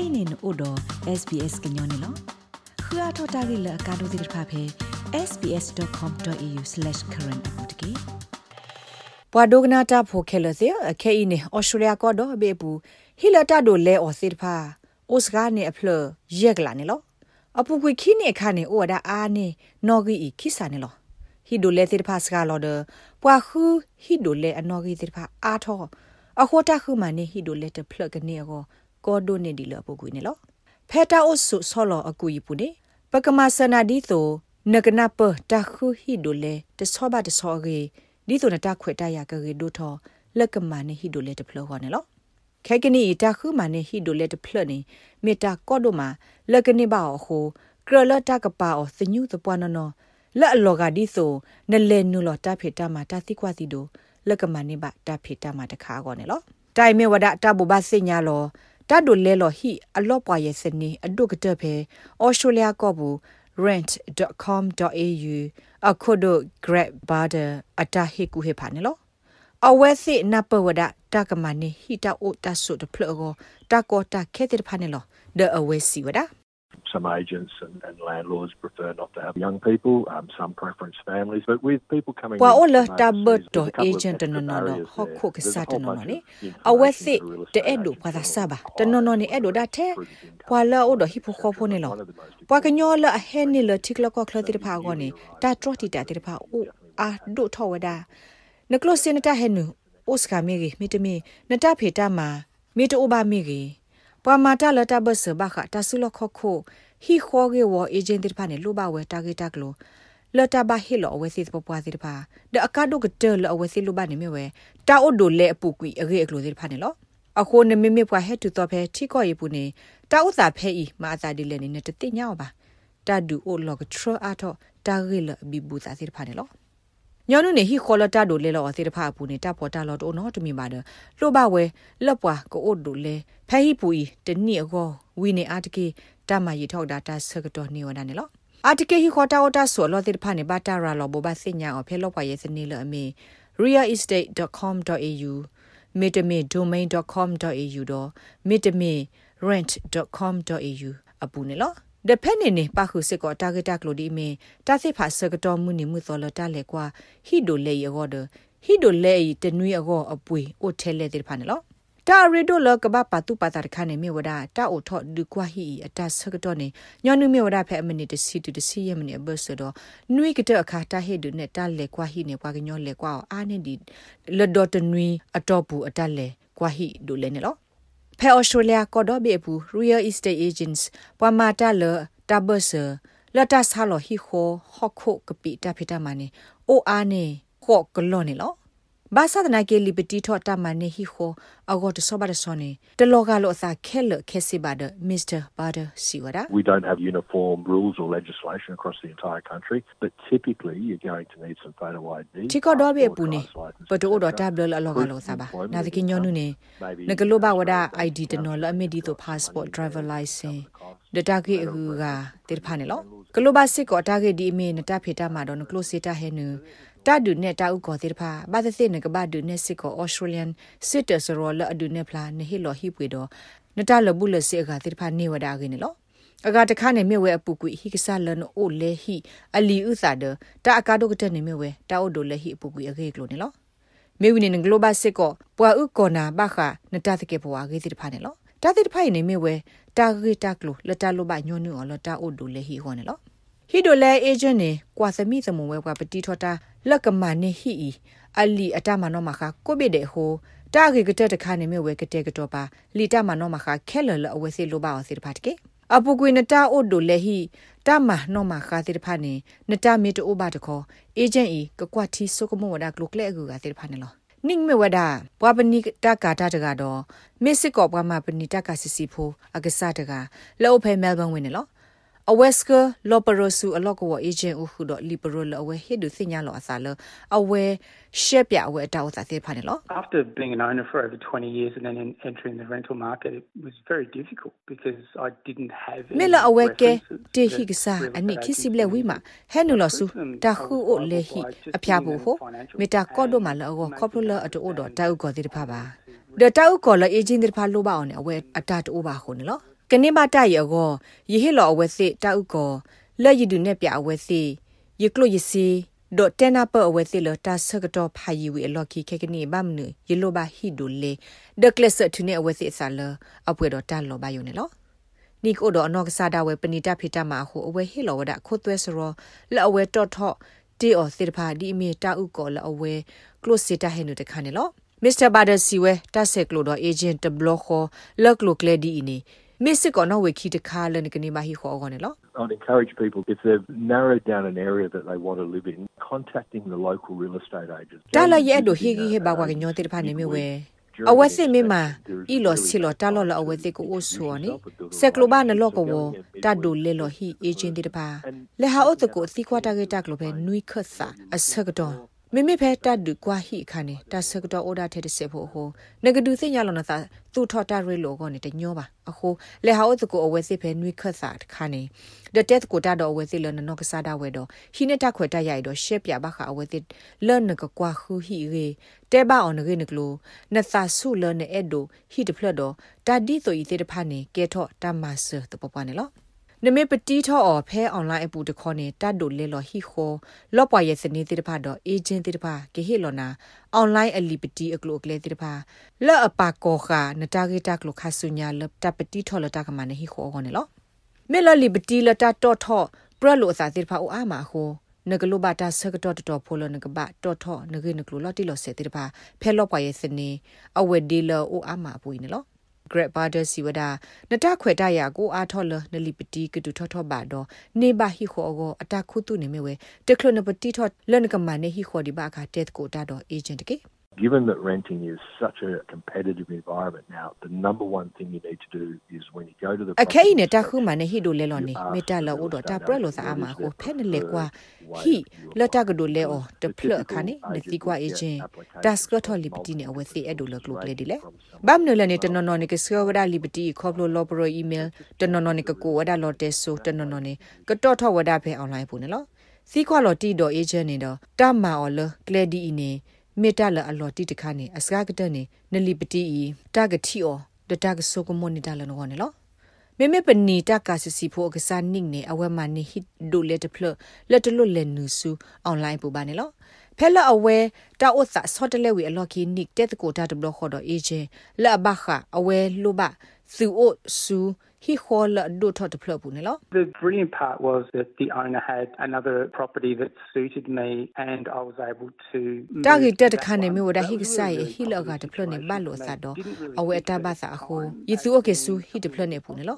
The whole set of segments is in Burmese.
kainin odo sbs gnyone lo khua thota gi la ka do dir pha phe sbs.com.au/current apotki ပဝဒဂနာတာဖိုခဲလစေအခဲအင်းဩစတြေးလျကတော့ဘေပူဟီလတာဒိုလဲဩစစ်ဖာဩစကနေအဖလရက်ကလာနေလောအပူကွေခိနေခါနေဩဒါအာနေနော်ဂီခိစာနေလောဟီဒိုလဲစစ်ဖာစကလောဒပွာခူဟီဒိုလဲအနော်ဂီစစ်ဖာအာထောအခေါ်တာခုမနေဟီဒိုလဲတဖလကနေကော ကောဒိုနေဒီလပူကွေနေလောဖဲတာအိုဆုဆောလောအကူယပူနေပကမဆနာဒီသောနကနပတခုဟီဒိုလဲတဆောဘတဆောဂေဒီဆိုနတာခွေတရကရေဒိုထောလက်ကမနေဟီဒိုလေတဖလောဟောနေလောခဲကနီတခုမနေဟီဒိုလေတဖလနေမေတာကော့ဒိုမာလက်ကနီဘာဟိုကရလတာကပါအောသညုသပွားနော်လက်အလောကဒီဆိုနလဲနုလောတာဖေတာမာတာသိကွာစီဒိုလက်ကမနေပါတာဖေတာမာတခါကောနေလောတိုင်မေဝဒတာဘူဘာစညာလော တတ်ဒိုလဲလောဟီအလော့ပွားရဲ့စနေအဒုကတဖေအော်စတြေးလျကောဘူး rent.com.au အခုဒို grab barter အတဟိကူဟေဖာနေလောအဝဲစိနပဝဒတကမနီဟီတာအိုတဆုတဖလောတကောတခဲတဲ့ဖာနေလော the away si wada some agents and, and landlords prefer not to have young people. Um, some preference families, but with people coming. Wa ola tabot to agent no no no ho kho ke sa no no ni. Awe si de edo pa da sa ba. De no no ni edo da the. Wa la o do hi pho kho pho ni lo. Wa ka nyo la a he ni lo tik lo ko khlo ti pha go ni. Ta tro ti ta ti pha o a do tho wa da. နကလစင်တာဟဲနူအိုစကာမီဂီမီတမီနတာဖေတာမာမီတိုဘာမီဂီ ပဝမာတာလတာဘဆဘခတာဆုလခခိုဟီခေါဂေဝအေဂျင့်တိဖာနေလိုဘဝဲတာဂေတာကလိုလတာဘဟီလောဝဲစီပပွားစီတဖာဒအကာဒိုကတဲလအဝဲစီလိုဘနေမြဝဲတာအိုဒိုလေအပူကွီအဂေအကလိုစီတဖာနေလောအခုနမမေပွားဟဲတူတော့ဖဲထိကောရေပူနေတာဥစာဖဲဤမာသာဒီလေနေတတိညာပါတာဒူအိုလောကထရအာတော့တာဂေလဘီဘူစာစီတဖာနေလော ညောနုနေဟီခေါ်လတာဒိုလေလောအစီတဖာပူနေတာပေါ်တာလောတိုနော်တမီပါဒလိုဘဝဲလက်ပွားကိုအိုဒိုလေဖဲဟီပူဤတနိအကောဝီနေအာတကေတမရီထောက်တာတာဆကတော်နေဝဒနေလောအာတကေဟီခေါ်တာဝတာဆိုလောတိဖာနေဘာတာရာလောဘောဘစညာအဖဲလောပွားရဲ့စနေလအမေ realestate.com.au mitame domain.com.au တော့ mitame rent.com.au အပူနေလော ဒဖက်နေနေပါခုစစ်ကောတာဂက်တာကလိုဒီမီတာစစ်ဖာဆကတော်မှုနေမှုသောလတာလေကွာဟီဒိုလေရောဒဟီဒိုလေတနွေအကောအပွေအိုထဲလေတဲ့ဖာနေလောတာရီဒိုလကဘပါတုပါတာခါနေမြေဝဒတာအိုထော့ဒူကွာဟီအတဆကတော်နေညောနုမြေဝဒဖဲအမနီတစီတူတစီယမနီဘဆတော့နွေကတဲ့အခါတာဟေဒုနဲ့တာလေကွာဟီနေကွာကညောလေကွာအာနေဒီလဒတော်တနွေအတော့ဘူးအတလေကွာဟီဒိုလေနေလော ဖဲဩစတြေးလျကောဒဘေဘူး Real Estate Agents ပမာတာလတာဘဆာလတာဆာလဟီခိုဟခုကပိတာဖိတာမနီအိုအာနေခော့ကလောနေလော ဘာသာဒနာကေလီပတီထောတာမနေဟီခိုအဂတ်ဆောဘတ်ဆောနေတလောကလောအစာခဲလခဲစီဘာဒမစ္စတာဘာဒစီဝဒါ We don't have uniform rules or legislation across the entire country but typically you're going to need some photo ID ချီကောတော့ဘေပူနေပတိုတော့တဘလအလောကလောစာဘာနာတကညောနုနေနကလောဘဝဒ ID တနော်လအမီဒီတော့ passport driver license ဒတာကေအခုကတေဖာနေလောကလောဘစစ်ကောတာကေဒီအမေနတာဖေတာမှာတော့နကလောစီတာဟဲနူ တာဒုနဲ့တာဥကောတိဖာဘာသစစ်နကဘာဒုနဲ့စစ်ကောဩစတြေးလျန်စစ်တဆရောလအဒုနဲ့ဖလာနဟီလောဟီပွေတော့နတာလဘူးလစစ်အခါတိဖာနေဝဒါကိနေလောအကတခါနေမြဝဲအပူကွီဟိကဆာလန်အိုလေဟီအလီဥစာဒတာအကာဒိုကတနေမြဝဲတာအိုဒိုလေဟီအပူကွီအကေကလိုနေလောမေဝီနေဂလိုဘတ်စစ်ကောပွာဥကောနာဘခနတာတကေပွာဂေတိဖာနေလောတာတိဖိုင်နေမြဝဲတာဂေတာကလိုလတာလိုဘညွန်းနူော်လတာအိုဒိုလေဟီဟောနေလောဟီဒိုလဲအေဂျင့်နေကွာသမီသမုံဝဲကွာပတိထောတာ လက်ကမနေဟီအလီအတမနောမခကိုဘိတဲ့ဟိုတာဂေကတဲ့တခါနေမြဝဲကတဲ့ကတော့ပါလီတမနောမခခဲလလအဝဲစီလိုပါအောင်စီတဖတ်ကေအပူကွေနတာအိုဒိုလေဟီတမနောမခစီတဖတ်နေနတမီတိုဘာတခေါ်အေဂျင့်ဤကကွာတီဆိုကမောဝဒါကလုကလေအကူကစီတဖတ်နေလောနင်းမဝဒါဘွာပနိတကာတာတကတော့မစ်စစ်ကောဘွာမပနိတကာစီစီဖိုအကစားတကလောဖဲမဲလ်ဘန်ဝင်နေလော အဝက်စကလော်ပရိုဆူအလော့ကောအေဂျင့်ဥခုတော့လီပရိုလအဝဲဟစ်ဒူစညာလောအစားလအဝဲရှက်ပြအဝဲတောက်စားသေးဖာနေလော After being an owner for over 20 years and then entering the rental market it was very difficult because I didn't have မေလာအဝဲကဲတေဟိကစားအနိခိစီဘလေဝီမာဟဲနူလောဆူတာခုအိုလေဟိအဖျားဘူးဟိုမေတာကော့ဒိုမာလောခေါပလအတိုအိုတော့တောက်ကောသေးတဖာပါဒတောက်ကောလအေဂျင့်တဖာလိုပါအောင်အဝဲအတတိုးပါခုန်နော် ကနေမတရကောယဟေလောအဝဲစစ်တာဥကောလက်ရည်ဒုနဲ့ပြအဝဲစစ်ယကလို့ယစီဒိုတနာပအဝဲစစ်လတာဆကတော့ဖာယီဝီအလော်ကီခေကနေဘမ်နယလိုဘာဟီဒိုလေဒကလစ်ထူနေအဝဲစစ်ဆာလအပွဲတော့တန်လောပါယုန်နော်နိကိုတော့အနောက်ကစားတာဝဲပဏိတဖိတမှာဟိုအဝဲဟေလောဝဒခိုသွဲစရောလက်အဝဲတော့ထော့တီအော်စစ်ဖာဒီမီတာဥကောလက်အဝဲ close စစ်တာဟဲနုတခါနေလောမစ္စတာဘာဒါစီဝဲတဆက်ကလိုတော့ agent တဘလခေါ်လက်လိုကလေဒီအင်း Mr. Kono we ki de kala ne kini ma hi kho gone lo. I'd encourage people if they've narrowed down an area that they want to live in, contacting the local real estate agents. Ta la ye do hi gi he ba wa ge nyo te pha ne me we. အဝက်စစ်မေမှာဤလောစီလောတာလောလအဝက်စစ်ကိုအိုဆိုနိဆက်ကလိုဘာနလောကဝတတ်ဒိုလေလောဟီအေဂျင့်တိတပါလေဟာအိုတကိုစီခွာတာဂေတာကလိုပဲနွိခတ်စာအစကတော့ မိမိဖဲတတ်ဒူကွာဟိခါနေတဆကတော့အိုဒါထဲတစေဖို့ဟိုနဂဒူစညလောနသာသူထော်တာရဲလောကောနေတညောပါအခုလေဟာအိုတကိုအဝဲစစ်ဖဲနွိခတ်စာခါနေဒတက်ကိုတာတော့အဝဲစစ်လနနောကစားတာဝဲတော့ဟိနေတာခွေတရိုက်တော့ရှက်ပြပါခအဝဲစစ်လနကကွာခူဟိရေတဲပါအောင်ငရေနကလိုနသာဆုလနအဲ့ဒိုဟိတဖလတော့တာဒီဆိုဤတဲ့ဖာနေကဲထော့တမဆတပပနေလော နမေပတီထောအော်ဖဲအွန်လိုင်းအပူတခေါနေတတ်ဒိုလေလော်ဟီခိုလော့ပွားရဲ့စနေတိတဖာတော့အေဂျင့်တိတဖာကေဟီလော်နာအွန်လိုင်းအလီပတီအကလိုကလေတိတဖာလော့အပါကောခာနတာဂေတာကလိုခါဆုညာလတပ်ပတီထောလတာကမနေဟီခိုခေါနေလောမေလော်လီပတီလတာတော့ထောပရလိုအစာတိတဖာအိုအာမာခိုနဂလိုဘတာဆကတော့တော်ဖိုလနကဘတော်ထောနဂေနကလိုလော်တီလော်စေတိတဖာဖဲလော့ပွားရဲ့စနေအဝဲဒီလောအိုအာမာပူနေလော Greg Barder siwada nata khweta ya ko a thol nalipati kitu tho tho ba do ne ba hi kho go ata khu tu ne me we teklo na pati tho len ka ma ne hi kho di ba ka tet ko ta do agent ke Given that renting is such a competitive environment now, the number one thing you need to do is when you go to the Okay ne ta khu ma ne hi do le lo ne me ta lo do ta pra lo sa ama ko phe ne le kwa hi la ta ga do le o de phle kha ne ne ti kwa agent ta skro tho liberty ne awe si e do le group le di le bam ne le ne tono no ne ke skro wada liberty kho plo lo pro email tono no ne ke ko wada lo te so tono no ne ke to tho wada phe online pu ne lo si kwa lo ti do agent ne do ta ma o le kle di ne မေတ္တာလအလော်တိတခါနေအစကားကတဲ့နေနလီပတိဤတာဂတိအောဒတာကဆုကမွန်နေတာလနောနေလောမေမေပနီတကာစစီဖို့ကစားနင့်နေအဝဲမနေဟစ်ဒိုလက်တဖလလက်တလွတ်လက်နူဆူအွန်လိုင်းပူပါနေလောဖဲလအဝဲတာဥသဆော့တလဲဝီအလော်ကီနစ်တက်ကိုတာဒဘလခေါ်တော့အေဂျင်လဘခအဝဲလူဘသူအိုဆူ he hol do thot phlo bu ne lo The brilliant part was that the owner had another property that suited me and I was able to ta gi tet khan ne me wada hi sai hi lo ga de phlo ne ba lo sa do awe ta ba sa ho yi su okay su hi de phlo ne bu ne lo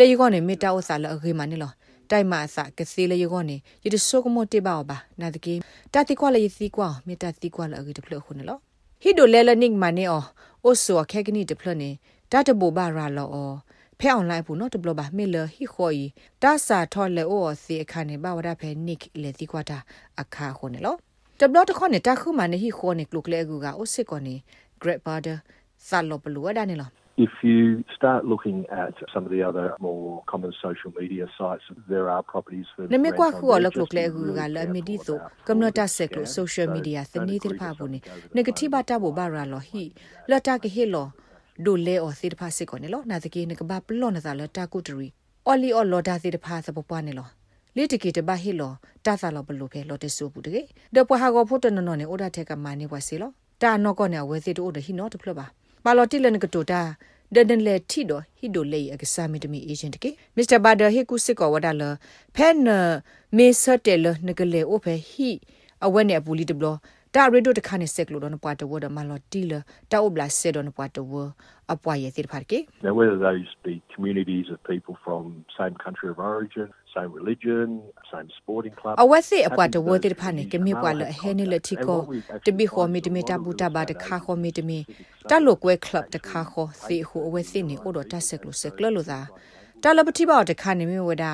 le yi ko ne me ta o sa lo age ma ne lo တိုင်မာစာကစီလေယောနေယတဆုကမတေပါဘာနာတကေတတိကွာလေစီကွာမေတတိကွာလေအဂိတဖလခုနေလောဟီဒိုလဲလနစ်မနေအောအိုဆိုခဲကနီတဖလနေတတဘူဘာရာလောအော ဖဲအွန်လိုင်းဘူးနော်တဘလဘာမေလဟီခိုီတာစာထော်လေအိုစီအခါနေဘာဝဒဖဲနစ်လေတိကွာတာအခါခုန်နော်တဘလတခေါနေတခုမနေဟီခိုနေကလုကလေကူကအိုစစ်ကောနေ great border ဆာလောပလူဝဒနေလော If you start looking at some of the other more common social media sites, there are properties for Ne me kwa khu lo klo kle gu ga la mi di so community sector social media sini tir pha bu ni negative ba ta bo ba ra lo hi la ta ke he lo ဒိုလေအော်စီတဖာစစ်ကောနေလောနာတကေနကဘာပလော့နသာလတာကုတရီအော်လီအော်လော်ဒါစီတဖာစပပွားနေလောလေတကေတဘာဟီလောတာသာလောဘလိုဖဲလော်တဆူဘူးတကေဒပွားဟာကောဖို့တနော်နော်နေအိုဒါထက်ကမာနေဝစီလောတာနော်ကောနေဝဲစီတိုအိုဒဟီနော်တဖလပါပါလော်တိလနကတိုတာဒန်ဒန်လေတီဒိုဟီဒိုလေအကစားမီတမီအေဂျင့်တကေမစ္စတာဘာဒါဟီကုစစ်ကောဝဒါလဖဲနမေဆတ်တယ်လနကလေအိုဖဲဟီအဝဲနေအပူလီတဘလော တာရီဒိုတခါနေစက်လို့တော့ပွားတဝဒမလော်တီလတာအိုဘလာဆေဒွန်ပွားတဝအပွားရဲ့တိဖာကေ Now whether those be communities of people from same country of origin same religion same sporting club အဝက်စစ်အပွားတဝတိဖာနေကမေပွားလဟဲနေလတိကိုတဘီခေါ်မီတမီတာဘူတာဘာတခါခေါ်မီတမီတလုကွဲကလပ်တခါခေါ်စီဟူအဝက်စစ်နေအိုတော့တဆက်လို့စက်ကလလို့သာတလပတိဘောတခါနေမီဝဒါ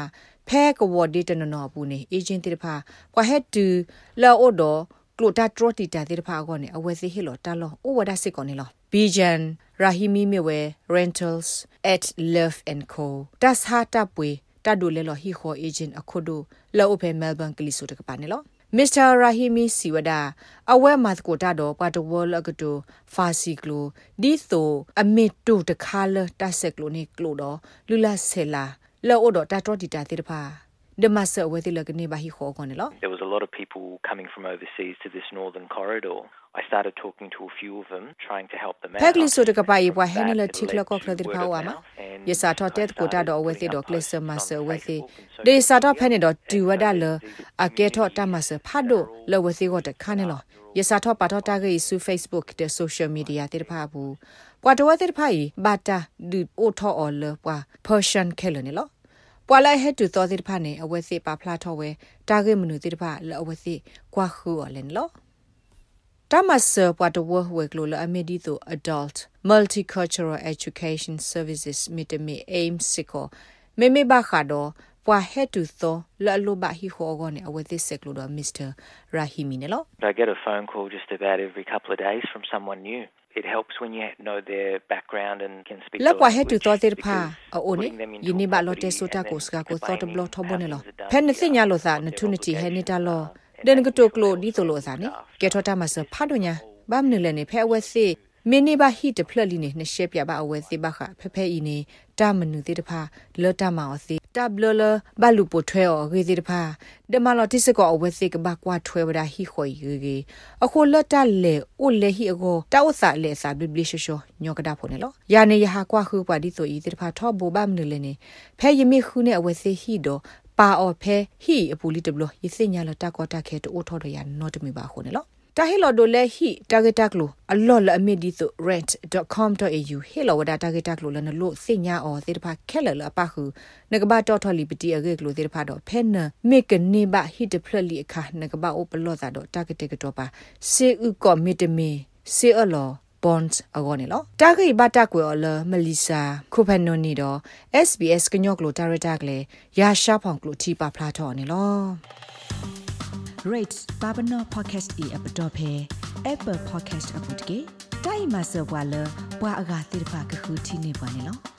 ဖဲကဝဒီတနနော်ဘူးနေအေဂျင့်တိဖာကွာဟက်တူလောအိုတော့ ကလိုတာထရတီတာတိဖာကောနေအဝဲစီဟီလောတာလောအိုဝဒါစစ်ကောနေလောဘီဂျန်ရာဟီမီမီဝဲ rentals at love and co das ha ta pwe ta do le lo hi kho agent akhodo lo open melbourne kli so ta pa ne lo မစ္စတာရာဟီမီစီဝဒအဝဲမတ်ကိုတာတော့ပတ်တဝလကတိုဖာစီကလိုဒီဆိုအမစ်တူတခါလတဆက်ကလိုနေကလိုတော့လူလာဆဲလာလောအိုတော့တာတော်ဒီတာတိတဖာ the master with the lagni ba hi kho kon lo there was a lot of people coming from overseas to this northern corridor I started talking to a few of them trying to help them out Pagli so de ka pa yi bwa henela tikla ko khla dir pha wa ma ye sa tho tet ko ta do we ti do kle sa ma sa we ti de sa tho phe ne do tu wa da le a ke tho ta ma sa pha do le we ti ko de kha ne lo ye sa tho pa tho ta ge su facebook de social media ti pha bu ပွာတဝတဲ့ဖိုင်ဘာတာဒီအိုထောအော်လပွာ Persian ခဲလနေလော ပွာလိုက်ဟက်တူသောတဲ့ဖာနေအဝဲစစ်ပါဖလာထောဝဲတာဂေမနုတဲ့ဖာလအဝဲစစ်ကွာခူအော်လန်လောတမဆပွာတဝဝဲကလိုလအမီဒီတို adult multicultural education services မီတမီ aim စကိုမေမေဘာခါဒိုပွာဟက်တူသောလအလိုဘဟီဟောဂောနေအဝဲစစ်စကလိုတော့ Mr. Rahimi နေလော I get a phone call just about every couple of days from someone new It helps when you know their background and can speak la kwa he tu to tir pha a o ne yini ba lo te sota ko ska ko to blo tho bone lo phe ne sinya lo sa na tu ni ti he ni ta lo den ko to klo di to lo sa ne ke tho ta ma sa pha do nya ba mne le ne phe we si မင်းနေပါဟိတဖလက်လီနေနှရှက်ပြပါအဝဲစီပါခဖဖဲဤနေတာမနုတိတဖာလောတမအောင်စီတဘလလဘလူပိုထွဲော်ဂေစီတဖာဒမလောတိစကောအဝဲစီကဘာကွာထွဲဝဒါဟိခွေဂေဂေအခုလတ်တလေအိုလေဟိအကိုတောက်ဆာလေစာဘိဘလီရှရှညောကဒါဖို့နေလောယာနေယဟာကွာခုပါဒီဆိုဤတိတဖာထောဘောဘမနလေနေဖဲယမိခုနေအဝဲစီဟိတော့ပါအော်ဖဲဟိအပူလီတဘလယစညာလတကောတာခဲတိုထော်ရရနော့တမီပါခုနေလော တာဟီလိုဒိုလေဟီတာဂက်တက်လိုအလော်လအမီဒီဆို rent.com.au ဟီလိုဝဒါတာဂက်တက်လိုလနလို့စညာအော်သေတဖာခဲလလအပခုနကဘာတော်ထော်လီပတီအဂက်လိုသေတဖာတော့ဖဲနမေကနေဘဟီတဖလလီအခါနကဘာအိုပလောသာတော့တာဂက်တက်ကတော့ပါစေဥကောမီတမီစေအလော bonds အကောနေလောတာဂိဘတာကွယ်အလမလီစာခုဖန်နိုနီတော့ SBS ကညော့ကလိုတာရတာကလေရာရှာဖောင်ကလိုတီပါဖလာထော်နေလော rates babano podcast e app dot phe apple podcast app တကေတိုင်မဆောဘွာလဘွာအဂါတိဖာကခုတီနေပါနေလော